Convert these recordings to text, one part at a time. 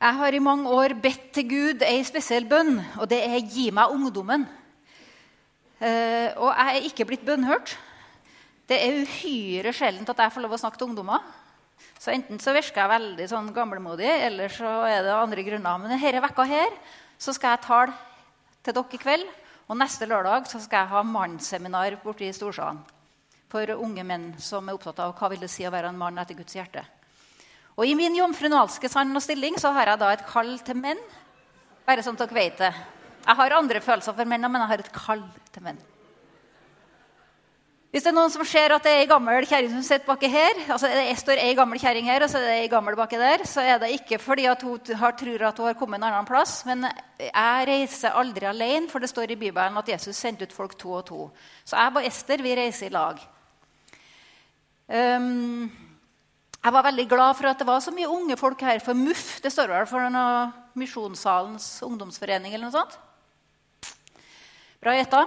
Jeg har i mange år bedt til Gud ei spesiell bønn, og det er 'gi meg ungdommen'. Eh, og jeg er ikke blitt bønnhørt. Det er uhyre sjeldent at jeg får lov å snakke til ungdommer. Så Enten så virker jeg veldig sånn gamlemodig, eller så er det andre grunner. Men denne vekka her så skal jeg tale til dere i kveld. Og neste lørdag så skal jeg ha mannsseminar borte i Storsalen for unge menn som er opptatt av hva vil det si å være en mann etter Guds hjerte. Og I min jomfrunalske sann og stilling så har jeg da et kall til menn. Bare sånn at dere vet det. Jeg har andre følelser for menn, men jeg har et kall til menn. Hvis det er noen som ser at det er ei gammel kjerring som sitter baki her, altså det står ei gammel kjerring her, og så er det ei gammel baki der, så er det ikke fordi at hun har, tror at hun har kommet en annen plass. Men jeg reiser aldri alene, for det står i Bibelen at Jesus sendte ut folk to og to. Så jeg og Ester vi reiser i lag. Um, jeg var veldig glad for at det var så mye unge folk her. For MUF det står vel for noe Misjonssalens ungdomsforening eller noe sånt. Bra gjetta.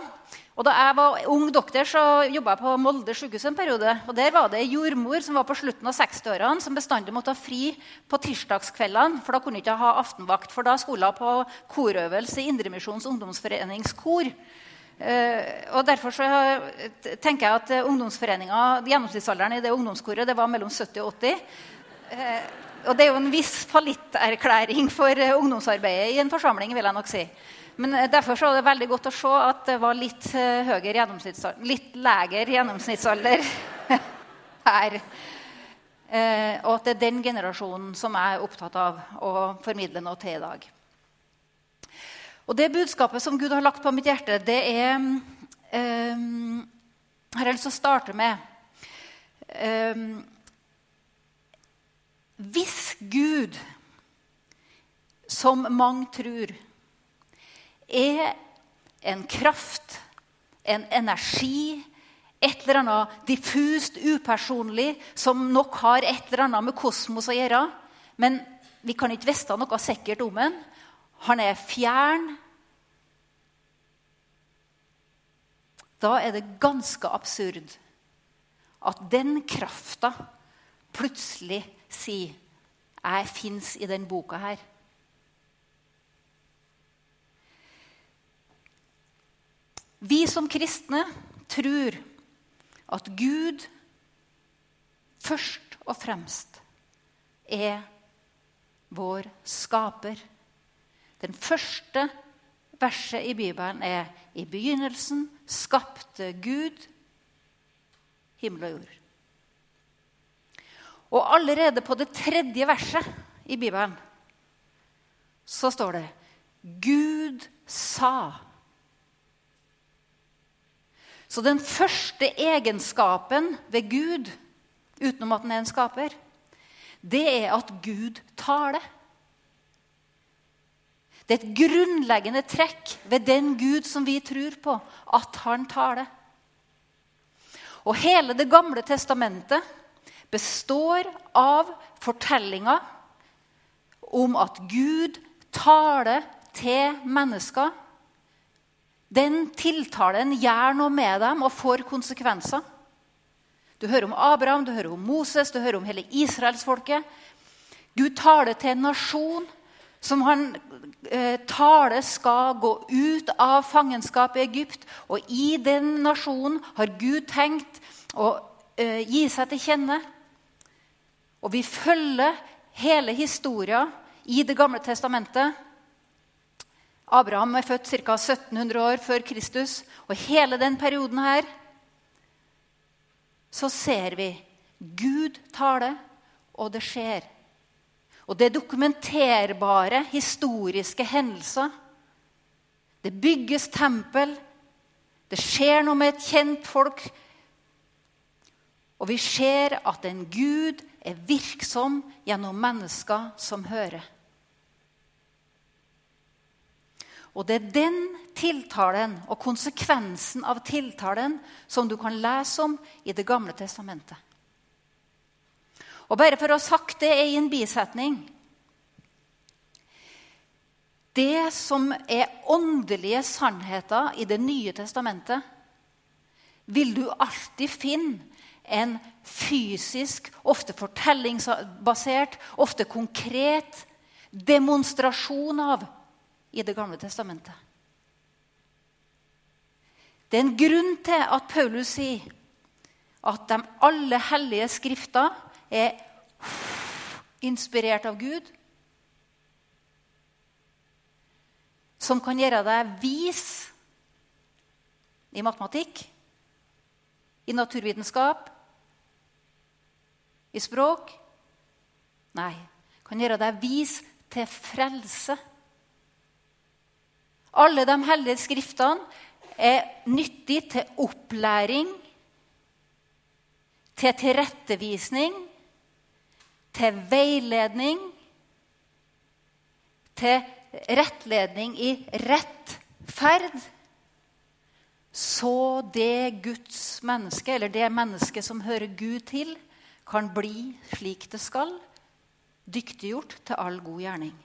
Og da jeg var ung doktor, så jobba jeg på Molde sykehus en periode. og Der var det ei jordmor som var på slutten av 60-årene, som bestandig måtte ha fri på tirsdagskveldene. For da kunne hun ikke ha aftenvakt, for da skulle hun på korøvelse i Indremisjons ungdomsforenings kor. Uh, og Derfor så tenker jeg at ungdomsforeninga, gjennomsnittsalderen i det ungdomskoret det var mellom 70 og 80. Uh, og det er jo en viss fallitterklæring for ungdomsarbeidet i en forsamling. vil jeg nok si. Men derfor derfor er det veldig godt å se at det var litt, uh, litt lægere gjennomsnittsalder her. Og at det er den generasjonen som jeg er opptatt av å formidle noe til i dag. Og det budskapet som Gud har lagt på mitt hjerte, det er um, Har jeg lyst til å starte med um, Hvis Gud, som mange tror er en kraft, en energi, et eller annet diffust, upersonlig, som nok har et eller annet med kosmos å gjøre. Men vi kan ikke vite noe sikkert om den. Han er fjern. Da er det ganske absurd at den krafta plutselig sier 'Jeg fins i den boka her'. Vi som kristne tror at Gud først og fremst er vår skaper. Den første verset i Bibelen er i begynnelsen skapte Gud himmel og jord. Og allerede på det tredje verset i Bibelen så står det Gud sa. Så den første egenskapen ved Gud, utenom at han er en skaper, det er at Gud taler. Det er et grunnleggende trekk ved den Gud som vi tror på, at han taler. Og hele Det gamle testamentet består av fortellinger om at Gud taler til mennesker den tiltalen gjør noe med dem og får konsekvenser. Du hører om Abraham, du hører om Moses, du hører om hele israelsfolket. Gud taler til en nasjon som han eh, taler skal gå ut av fangenskapet i Egypt. Og i den nasjonen har Gud tenkt å eh, gi seg til kjenne. Og vi følger hele historien i Det gamle testamentet Abraham er født ca. 1700 år før Kristus. Og hele den perioden her så ser vi Gud tale, og det skjer. Og det er dokumenterbare historiske hendelser. Det bygges tempel. Det skjer noe med et kjent folk. Og vi ser at en Gud er virksom gjennom mennesker som hører. Og det er den tiltalen og konsekvensen av tiltalen som du kan lese om i Det gamle testamentet. Og bare for å ha sagt det i en bisetning Det som er åndelige sannheter i Det nye testamentet, vil du alltid finne en fysisk, ofte fortellingsbasert, ofte konkret demonstrasjon av i Det gamle testamentet. Det er en grunn til at Paulus sier at de alle hellige skrifter er inspirert av Gud. Som kan gjøre deg vis i matematikk, i naturvitenskap, i språk. Nei, kan gjøre deg vis til frelse. Alle de hellige skriftene er nyttige til opplæring, til tilrettevisning, til veiledning, til rettledning i rett ferd. Så det Guds menneske, eller det mennesket som hører Gud til, kan bli slik det skal, dyktiggjort til all god gjerning.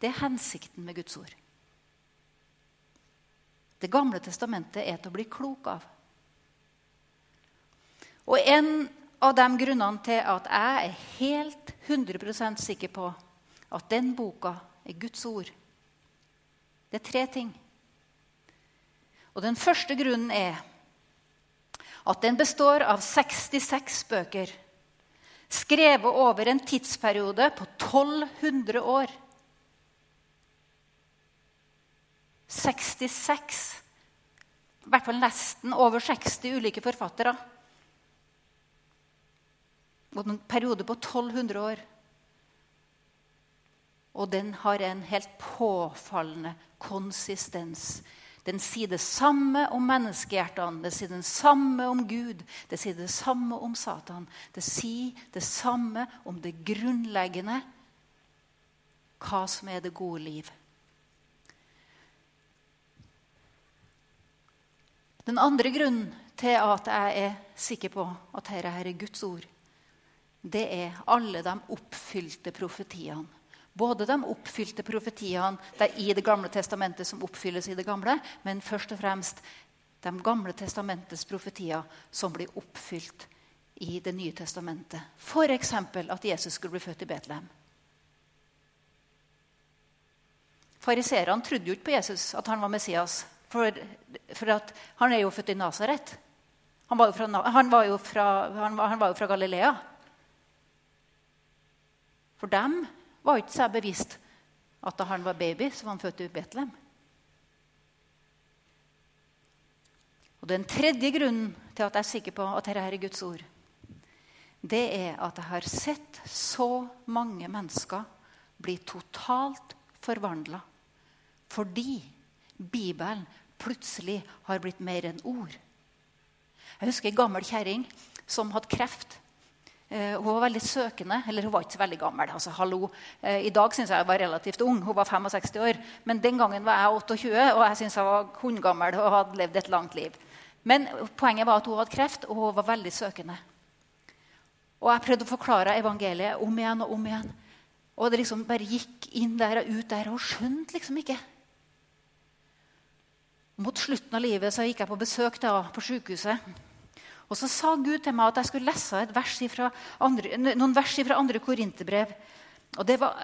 Det er hensikten med Guds ord. Det gamle testamentet er til å bli klok av. Og en av de grunnene til at jeg er helt 100% sikker på at den boka er Guds ord, det er tre ting. Og Den første grunnen er at den består av 66 bøker skrevet over en tidsperiode på 1200 år. 66 I hvert fall nesten over 60 ulike forfattere. Og en periode på 1200 år. Og den har en helt påfallende konsistens. Den sier det samme om menneskehjertene, det sier det samme om Gud, det sier det samme om Satan. Det sier det samme om det grunnleggende, hva som er det gode liv. Den andre grunnen til at jeg er sikker på at dette er Guds ord, det er alle de oppfylte profetiene. Både de oppfylte profetiene i Det gamle testamentet som oppfylles i det gamle, men først og fremst de gamle testamentets profetier som blir oppfylt i Det nye testamentet. F.eks. at Jesus skulle bli født i Betlehem. Fariseerne trodde jo ikke på Jesus, at han var Messias. For, for han er jo født i Nasaret. Han, han, han, han var jo fra Galilea. For dem var ikke seg bevisst at da han var baby, så var han født i Betlehem. Og Den tredje grunnen til at jeg er sikker på at dette er Guds ord, det er at jeg har sett så mange mennesker bli totalt forvandla fordi Bibelen plutselig har blitt mer enn ord. Jeg husker ei gammel kjerring som hadde kreft. Eh, hun var veldig søkende. Eller hun var ikke så veldig gammel. altså hallo. Eh, I dag syns jeg hun var relativt ung. Hun var 65 år. Men den gangen var jeg 28, og jeg syns jeg var hundgammel og hadde levd et langt liv. Men poenget var at hun hadde kreft, og hun var veldig søkende. Og jeg prøvde å forklare evangeliet om igjen og om igjen. Og det liksom bare gikk inn der og ut der. Og skjønte liksom ikke. Mot slutten av livet så gikk jeg på besøk da, på sykehuset. Og så sa Gud til meg at jeg skulle lese vers andre, noen vers fra andre korinterbrev. Og det var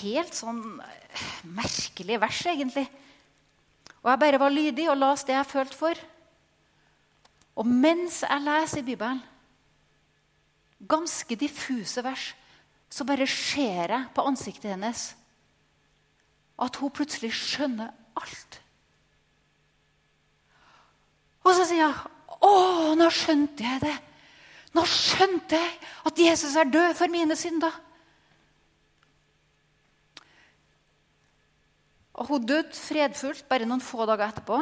helt sånn merkelige vers, egentlig. Og jeg bare var lydig og leste det jeg følte for. Og mens jeg leser i Bibelen, ganske diffuse vers, så bare ser jeg på ansiktet hennes at hun plutselig skjønner alt. Og så sier jeg, 'Å, nå skjønte jeg det.' Nå skjønte jeg at Jesus er død for mine synder. Og Hun døde fredfullt bare noen få dager etterpå.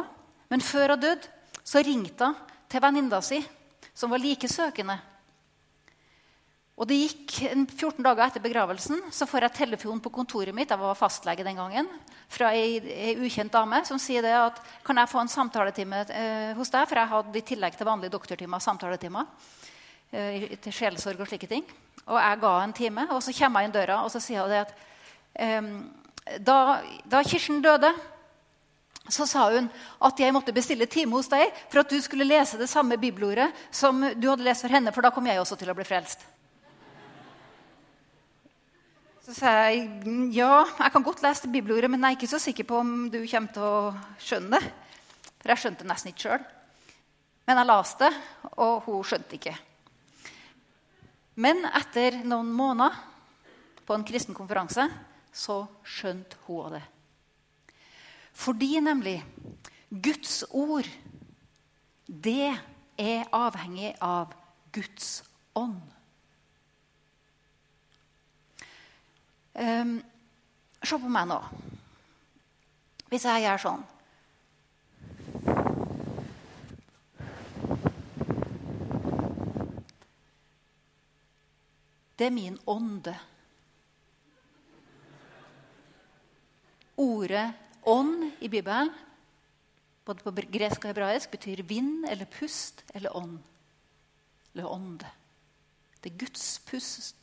Men før hun døde, så ringte hun til venninna si, som var like søkende. Og det gikk 14 dager etter begravelsen så får jeg telefon på kontoret mitt jeg var fastlege den gangen, fra ei, ukjent dame som sier det at kan jeg få en samtaletime eh, hos deg. For jeg hadde i tillegg til vanlige doktortimer samtaletimer eh, til sjelesorg og slike ting. Og jeg ga en time, og så kommer jeg inn døra og så sier hun det at eh, da, da Kirsten døde så sa hun at jeg måtte bestille time hos deg for at du skulle lese det samme bibelordet som du hadde lest for henne, for da kom jeg også til å bli frelst. Så sa jeg ja, jeg kan godt lese bibelordet, men jeg er ikke så sikker på om du kommer til å skjønne det. For jeg skjønte det nesten ikke sjøl. Men jeg leste det, og hun skjønte ikke. Men etter noen måneder på en kristen konferanse så skjønte hun det. Fordi nemlig Guds ord, det er avhengig av Guds ånd. Um, se på meg nå. Hvis jeg gjør sånn Det er min ånde. Ordet 'ånd' i Bibelen, både på gresk og hebraisk, betyr vind eller pust eller ånd. Eller ånde. Det er Guds pust.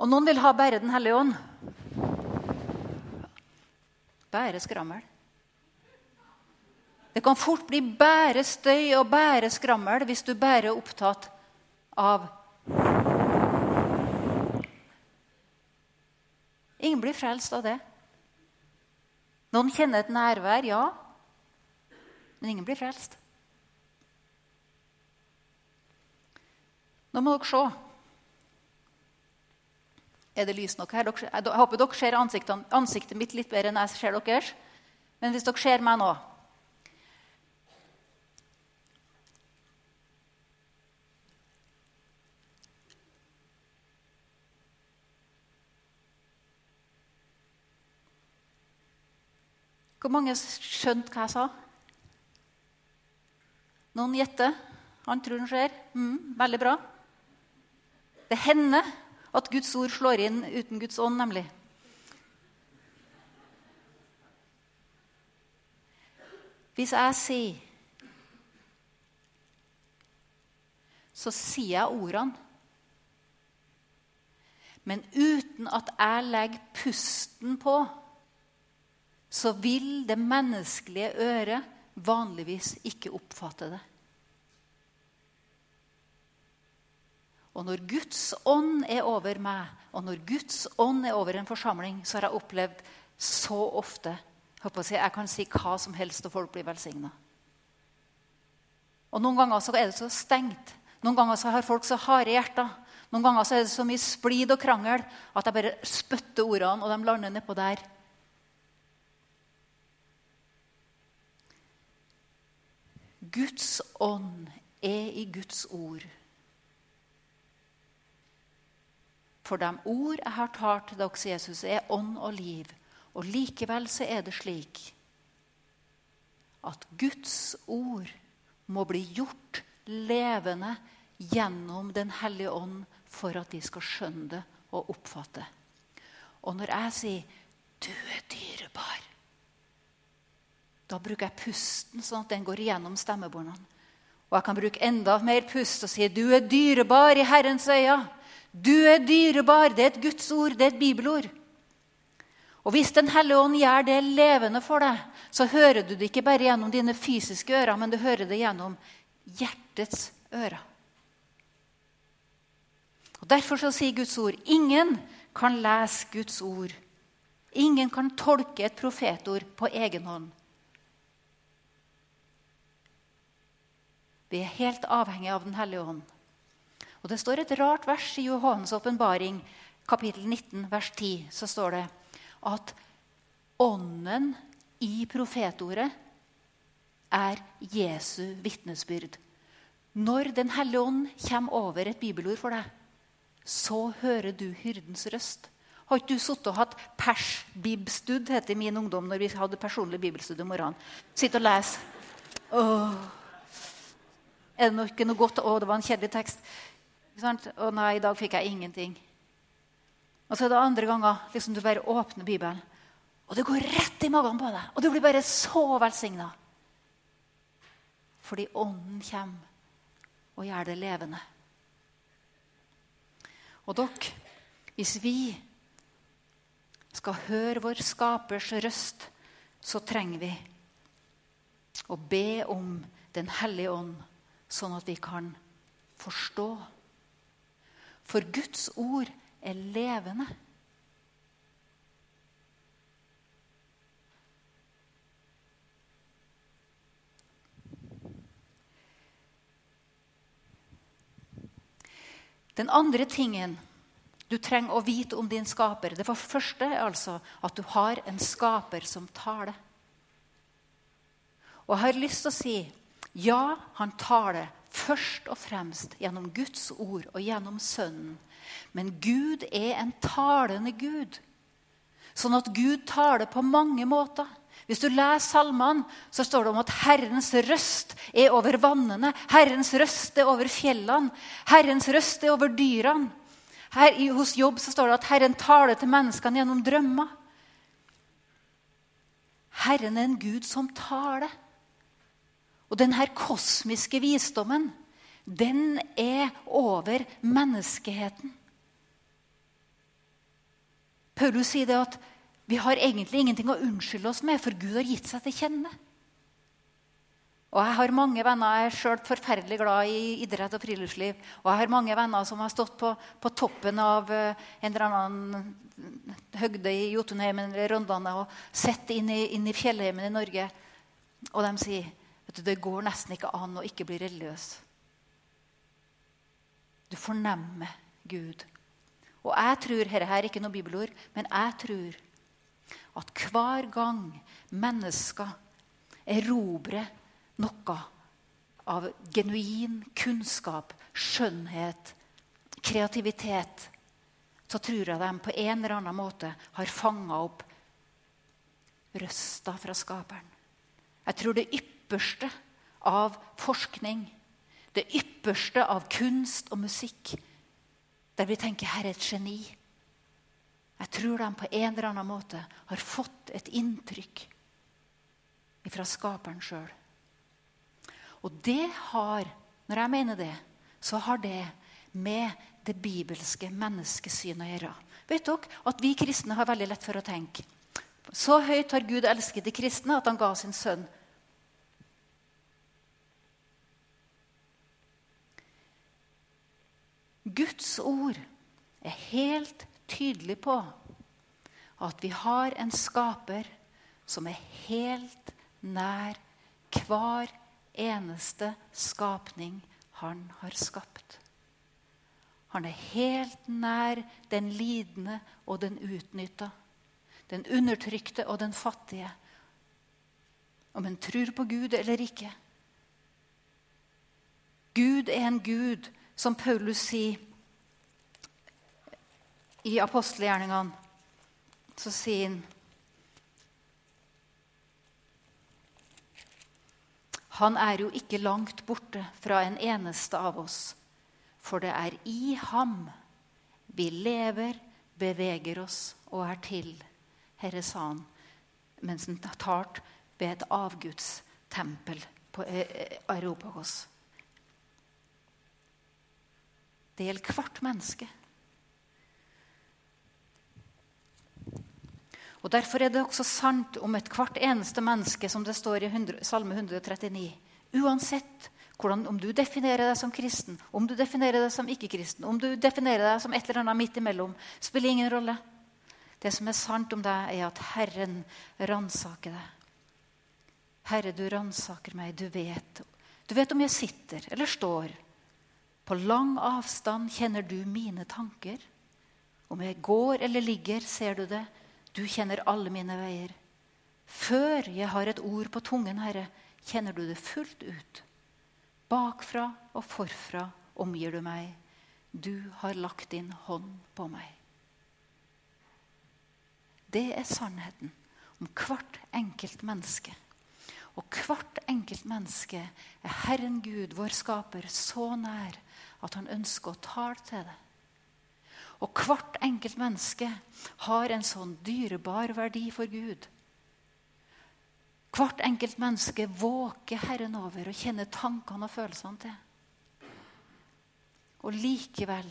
Og noen vil ha bare Den hellige ånd. Bare skrammel. Det kan fort bli bare støy og bare skrammel hvis du bare er opptatt av Ingen blir frelst av det. Noen kjenner et nærvær, ja. Men ingen blir frelst. Nå må dere se. Er det lys nok her? Jeg håper dere ser ansiktet, mitt litt bedre enn jeg ser deres. Men hvis dere ser meg nå Hvor mange skjønte hva jeg sa? Noen gjetter? Han tror han ser. Mm, veldig bra. Det hender at Guds ord slår inn uten Guds ånd, nemlig. Hvis jeg sier Så sier jeg ordene. Men uten at jeg legger pusten på, så vil det menneskelige øret vanligvis ikke oppfatte det. Og når Guds ånd er over meg, og når Guds ånd er over en forsamling, så har jeg opplevd så ofte jeg, jeg kan si hva som helst, og folk blir velsigna. Og noen ganger så er det så stengt. Noen ganger så har folk så harde hjerter. Noen ganger så er det så mye splid og krangel at jeg bare spytter ordene, og de lander nedpå der. Guds ånd er i Guds ord. For de ord jeg har talt til dere, Jesus, er ånd og liv. Og likevel så er det slik at Guds ord må bli gjort levende gjennom Den hellige ånd for at de skal skjønne det og oppfatte. Og når jeg sier 'du er dyrebar', da bruker jeg pusten sånn at den går gjennom stemmebåndene. Og jeg kan bruke enda mer pust og si 'du er dyrebar i Herrens øyne'. Du er dyrebar. Det er et Guds ord, det er et bibelord. Og Hvis Den hellige ånd gjør det levende for deg, så hører du det ikke bare gjennom dine fysiske ører, men du hører det gjennom hjertets ører. Og Derfor så sier Guds ord ingen kan lese Guds ord. Ingen kan tolke et profetord på egen hånd. Vi er helt avhengig av Den hellige ånd. Og Det står et rart vers i Johannes' åpenbaring, kapittel 19, vers 10. Så står det at ånden i profetordet er Jesu vitnesbyrd. Når Den hellige ånd kommer over et bibelord for deg, så hører du hyrdens røst. Har ikke du sittet og hatt pers-bibstud, het det i min ungdom når vi hadde personlig bibelstud om morgenen? Sitt og les. Åh. Er det ikke noe godt? Å, det var en kjedelig tekst. Å nei, i dag fikk jeg ingenting. Og så er det andre ganger liksom du bare åpner Bibelen, og det går rett i magen på deg. Og du blir bare så velsigna. Fordi Ånden kommer og gjør det levende. Og dere, hvis vi skal høre vår skapers røst, så trenger vi å be om Den hellige ånd, sånn at vi kan forstå for Guds ord er levende. Den andre tingen du trenger å vite om din skaper, det første er altså at du har en skaper som taler. Og jeg har lyst til å si ja, han taler først og fremst gjennom Guds ord og gjennom Sønnen. Men Gud er en talende Gud. Sånn at Gud taler på mange måter. Hvis du leser salmene, så står det om at Herrens røst er over vannene. Herrens røst er over fjellene. Herrens røst er over dyrene. Her, hos Jobb så står det at Herren taler til menneskene gjennom drømmer. Herren er en Gud som taler. Og denne kosmiske visdommen, den er over menneskeheten. Paulus sier det at vi har egentlig ingenting å unnskylde oss med, for Gud har gitt seg til kjenne. Og Jeg har mange venner, jeg er selv forferdelig glad i idrett og friluftsliv. Og jeg har mange venner som har stått på, på toppen av uh, en eller annen høgde i Jotunheimen eller Rondane og sett inn i, inn i fjellheimen i Norge. Og de sier vet du, det går nesten ikke an å ikke bli religiøs. Du fornemmer Gud. Og jeg tror Dette her er ikke noe bibelord, men jeg tror at hver gang mennesker erobrer noe av genuin kunnskap, skjønnhet, kreativitet, så tror jeg de på en eller annen måte har fanga opp røsta fra skaperen. Jeg tror det ypperste av forskning, det ypperste av kunst og musikk, der vi tenker 'her er et geni'. Jeg tror de på en eller annen måte har fått et inntrykk fra skaperen sjøl. Og det har, når jeg mener det, så har det med det bibelske menneskesynet å gjøre. Vet dere at Vi kristne har veldig lett for å tenke. Så høyt har Gud elsket de kristne at han ga sin sønn. Guds ord er helt tydelig på at vi har en skaper som er helt nær hver eneste skapning han har skapt. Han er helt nær den lidende og den utnytta, den undertrykte og den fattige. Om en tror på Gud eller ikke. Gud er en Gud, som Paulus sier i apostelgjerningene. Så sier han Han er jo ikke langt borte fra en eneste av oss. For det er i ham vi lever, beveger oss og er til. Herre sa han mens han talte ved et avgudstempel på eh, eh, Areopagos. Det gjelder hvert menneske. Og Derfor er det også sant om ethvert eneste menneske, som det står i 100, Salme 139. Uansett hvordan, om du definerer deg som kristen, om du definerer deg som ikke-kristen, om du definerer deg som et eller annet midt imellom, spiller ingen rolle. Det som er sant om deg, er at Herren ransaker deg. Herre, du ransaker meg. Du vet. Du vet om jeg sitter eller står. På lang avstand kjenner du mine tanker. Om jeg går eller ligger, ser du det. Du kjenner alle mine veier. Før jeg har et ord på tungen, Herre, kjenner du det fullt ut. Bakfra og forfra omgir du meg. Du har lagt din hånd på meg. Det er sannheten om hvert enkelt menneske. Og hvert enkelt menneske er Herren Gud, vår skaper, så nær at han ønsker å tale til det. Og hvert enkelt menneske har en sånn dyrebar verdi for Gud. Hvert enkelt menneske våker Herren over og kjenner tankene og følelsene til. Og likevel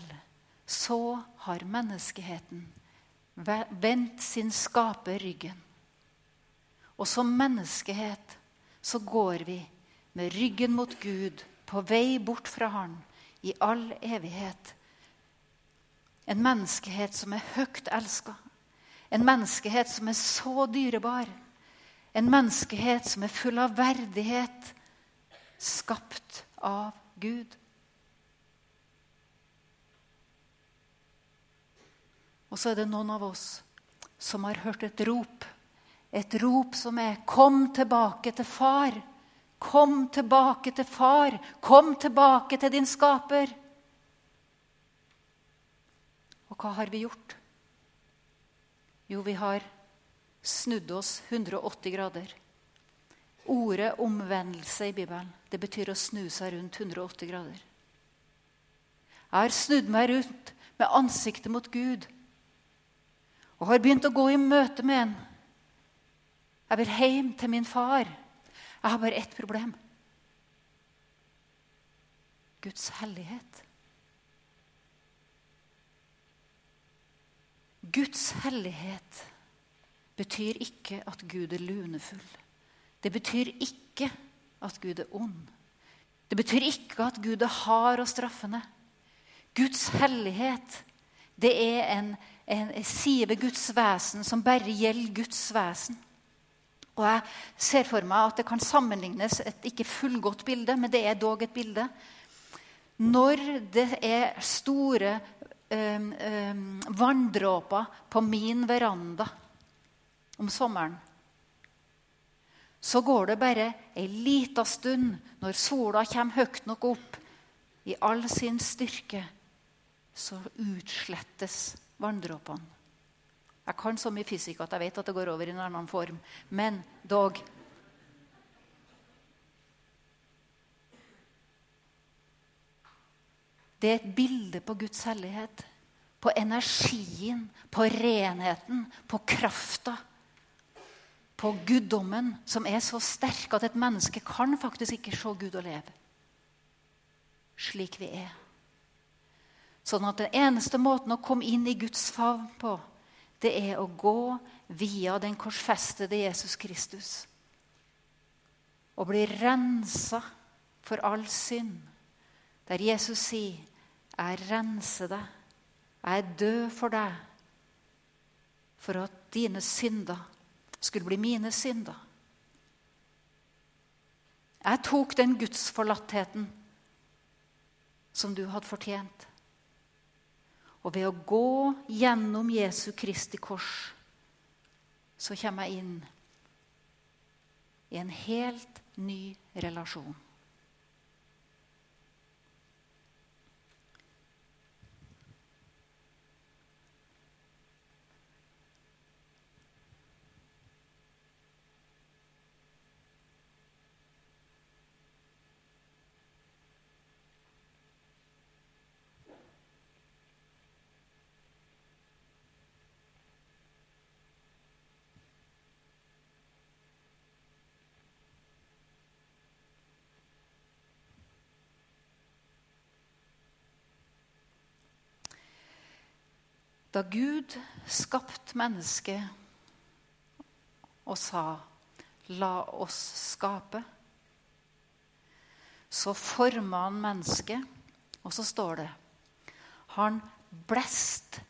så har menneskeheten vendt sin skaper ryggen. Og som menneskehet så går vi med ryggen mot Gud, på vei bort fra Han, i all evighet En menneskehet som er høyt elska. En menneskehet som er så dyrebar. En menneskehet som er full av verdighet, skapt av Gud. Og så er det noen av oss som har hørt et rop. Et rop som er 'Kom tilbake til far'. Kom tilbake til far. Kom tilbake til din skaper. Og hva har vi gjort? Jo, vi har snudd oss 180 grader. Ordet omvendelse i Bibelen det betyr å snu seg rundt 180 grader. Jeg har snudd meg rundt med ansiktet mot Gud og har begynt å gå i møte med en. Jeg vil hjem til min far. Jeg har bare ett problem. Guds hellighet. Guds hellighet betyr ikke at Gud er lunefull. Det betyr ikke at Gud er ond. Det betyr ikke at Gud er hard og straffende. Guds hellighet, det er en en side ved Guds vesen som bare gjelder Guds vesen. Og Jeg ser for meg at det kan sammenlignes et ikke fullgodt bilde, men det er dog et bilde. Når det er store um, um, vanndråper på min veranda om sommeren, så går det bare ei lita stund når sola kommer høyt nok opp i all sin styrke, så utslettes vanndråpene. Jeg kan så mye fysikk at jeg vet at det går over i en annen form. Men dog Det er et bilde på Guds hellighet. På energien, på renheten, på krafta. På guddommen, som er så sterk at et menneske kan faktisk ikke se Gud og leve slik vi er. Sånn at den eneste måten å komme inn i Guds favn på, det er å gå via den korsfestede Jesus Kristus. Og bli rensa for all synd. Der Jesus sier, 'Jeg renser deg. Jeg er død for deg.' For at dine synder skulle bli mine synder. Jeg tok den gudsforlattheten som du hadde fortjent. Og ved å gå gjennom Jesu Kristi kors så kommer jeg inn i en helt ny relasjon. Da Gud skapte mennesket og sa 'la oss skape', så forma han mennesket, og så står det Han blest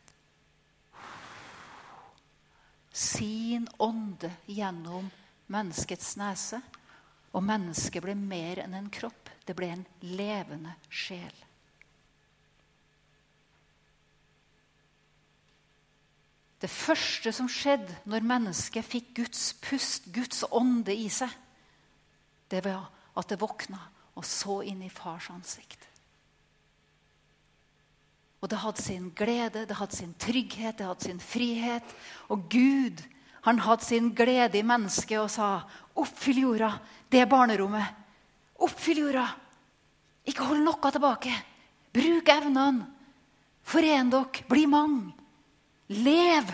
sin ånde gjennom menneskets nese. Og mennesket ble mer enn en kropp. Det ble en levende sjel. Det første som skjedde når mennesket fikk Guds pust, Guds ånde i seg, det var at det våkna og så inn i fars ansikt. Og det hadde sin glede, det hadde sin trygghet, det hadde sin frihet. Og Gud han hadde sin glede i mennesket og sa, 'Oppfyll jorda, det er barnerommet. Oppfyll jorda. Ikke hold noe tilbake. Bruk evnene. Foren dere. Bli mange. Lev!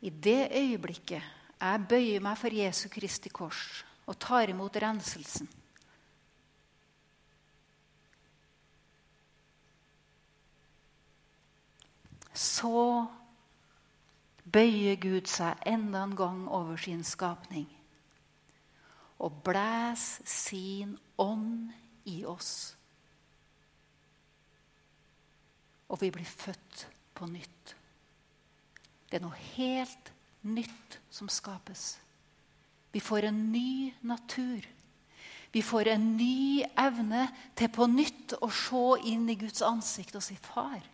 I det øyeblikket jeg bøyer meg for Jesu Kristi kors og tar imot renselsen Så bøyer Gud seg enda en gang over sin skapning. Og blæs sin ånd i oss. Og vi blir født på nytt. Det er noe helt nytt som skapes. Vi får en ny natur. Vi får en ny evne til på nytt å se inn i Guds ansikt og si 'Far'.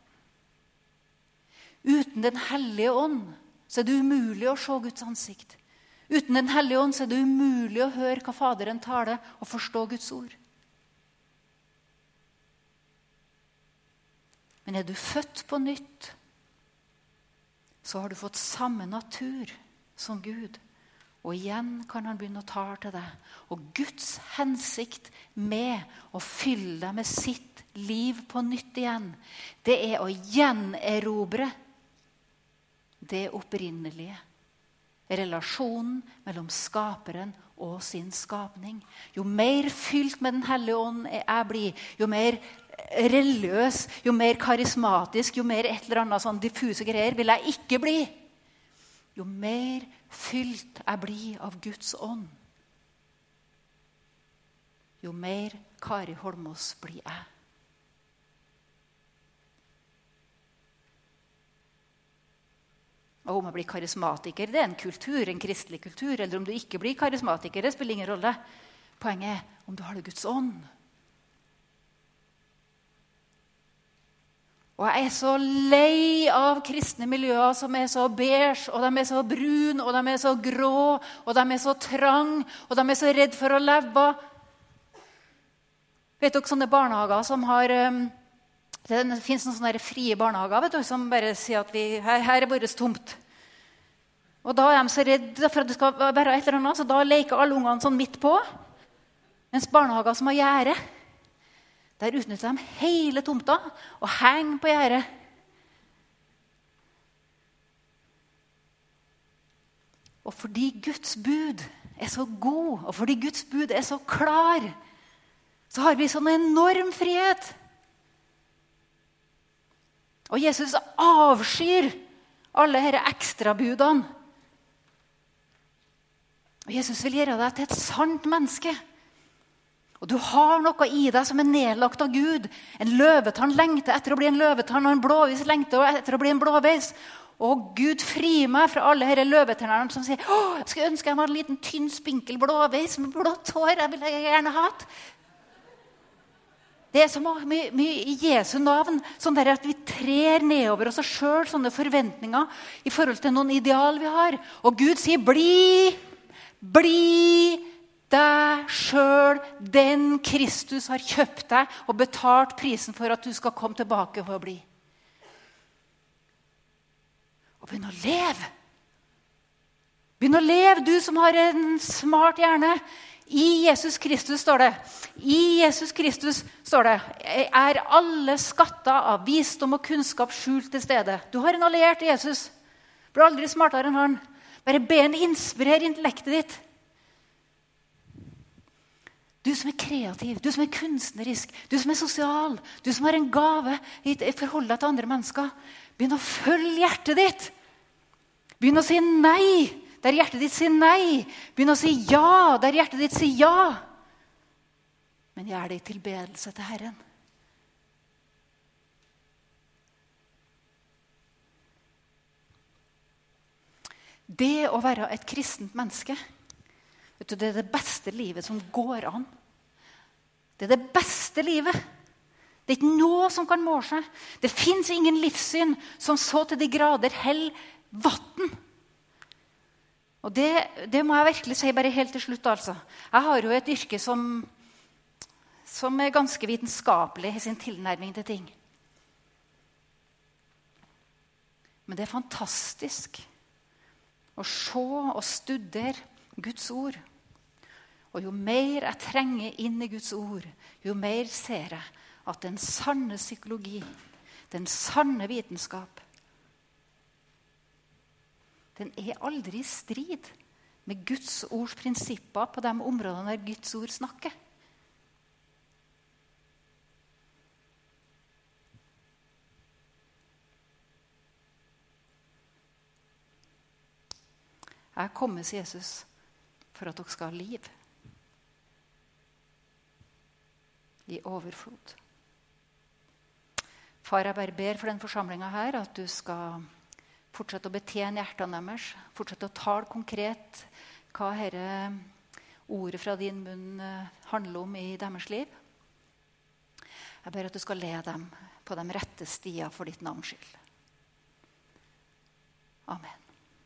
Uten Den hellige ånd så er det umulig å se Guds ansikt. Uten Den hellige ånd er det umulig å høre hva Faderen taler, og forstå Guds ord. Men er du født på nytt, så har du fått samme natur som Gud. Og igjen kan han begynne å tale til deg. Og Guds hensikt med å fylle deg med sitt liv på nytt igjen, det er å gjenerobre det opprinnelige. Relasjonen mellom skaperen og sin skapning. Jo mer fylt med Den hellige ånd jeg blir, jo mer religiøs, jo mer karismatisk, jo mer et eller annet sånn diffuse greier vil jeg ikke bli. Jo mer fylt jeg blir av Guds ånd, jo mer Kari Holmås blir jeg. Om jeg blir karismatiker, det er en kultur, en kristelig kultur. Eller om du ikke blir karismatiker, det spiller ingen rolle. Poenget er om du har det Guds ånd. Og jeg er så lei av kristne miljøer som er så beige, og de er så brune, og de er så grå, og de er så trang, og de er så redd for å leve. Vet dere sånne barnehager som har um, Det fins noen frie barnehager du, som bare sier at vi, her, her er vårt tomt. Og Da er de så redde for at det skal være et eller annet, så da leker alle ungene sånn midt på. Mens barnehager som har gjerde, der utnytter de hele tomta og henger på gjerdet. Og fordi Guds bud er så god, og fordi Guds bud er så klar, så har vi sånn enorm frihet. Og Jesus avskyr alle disse ekstrabudene. Og Jesus vil gjøre deg til et sant menneske. Og du har noe i deg som er nedlagt av Gud. En løvetann lengter etter å bli en løvetann, og en blåvis lengter etter å bli en blåveis. Og Gud fri meg fra alle disse løvetennene som sier å, jeg skulle ønske jeg var en liten, tynn, spinkel blåveis med blått hår. Jeg ville gjerne hatt. Det er så mye, i Jesu navn sånn at vi trer nedover oss sjøl sånne forventninger i forhold til noen ideal vi har. Og Gud sier 'bli, bli' deg sjøl, den Kristus har kjøpt deg og betalt prisen for at du skal komme tilbake for å bli. Og begynn å leve. Begynn å leve, du som har en smart hjerne. I Jesus Kristus står det I Jesus Kristus står det, er alle skatter av visdom og kunnskap skjult til stede. Du har en alliert Jesus. Blir aldri smartere enn han. Bare be ham inspirere intellektet ditt. Du som er kreativ, du som er kunstnerisk, du som er sosial, du som har en gave i forholdet til andre mennesker. Begynn å følge hjertet ditt. Begynn å si nei der hjertet ditt sier nei. Begynn å si ja der hjertet ditt sier ja. Men gjør det i tilbedelse til Herren. Det å være et kristent menneske Vet du, Det er det beste livet som går an. Det er det beste livet. Det er ikke noe som kan måle seg. Det fins ingen livssyn som så til de grader holder vann. Og det, det, må jeg virkelig si bare helt til slutt. altså. Jeg har jo et yrke som, som er ganske vitenskapelig i sin tilnærming til ting. Men det er fantastisk å se og studere Guds ord. Og jo mer jeg trenger inn i Guds ord, jo mer ser jeg at den sanne psykologi, den sanne vitenskap, den er aldri i strid med Guds ords prinsipper på de områdene der Guds ord snakker. Jeg kommer, sier Jesus, for at dere skal ha liv. i overflod. Far, jeg bare ber for den forsamlinga her at du skal fortsette å betjene hjertene deres. Fortsette å tale konkret hva dette ordet fra din munn eh, handler om i deres liv. Jeg ber at du skal le dem på de rette stier for ditt navns skyld. Amen.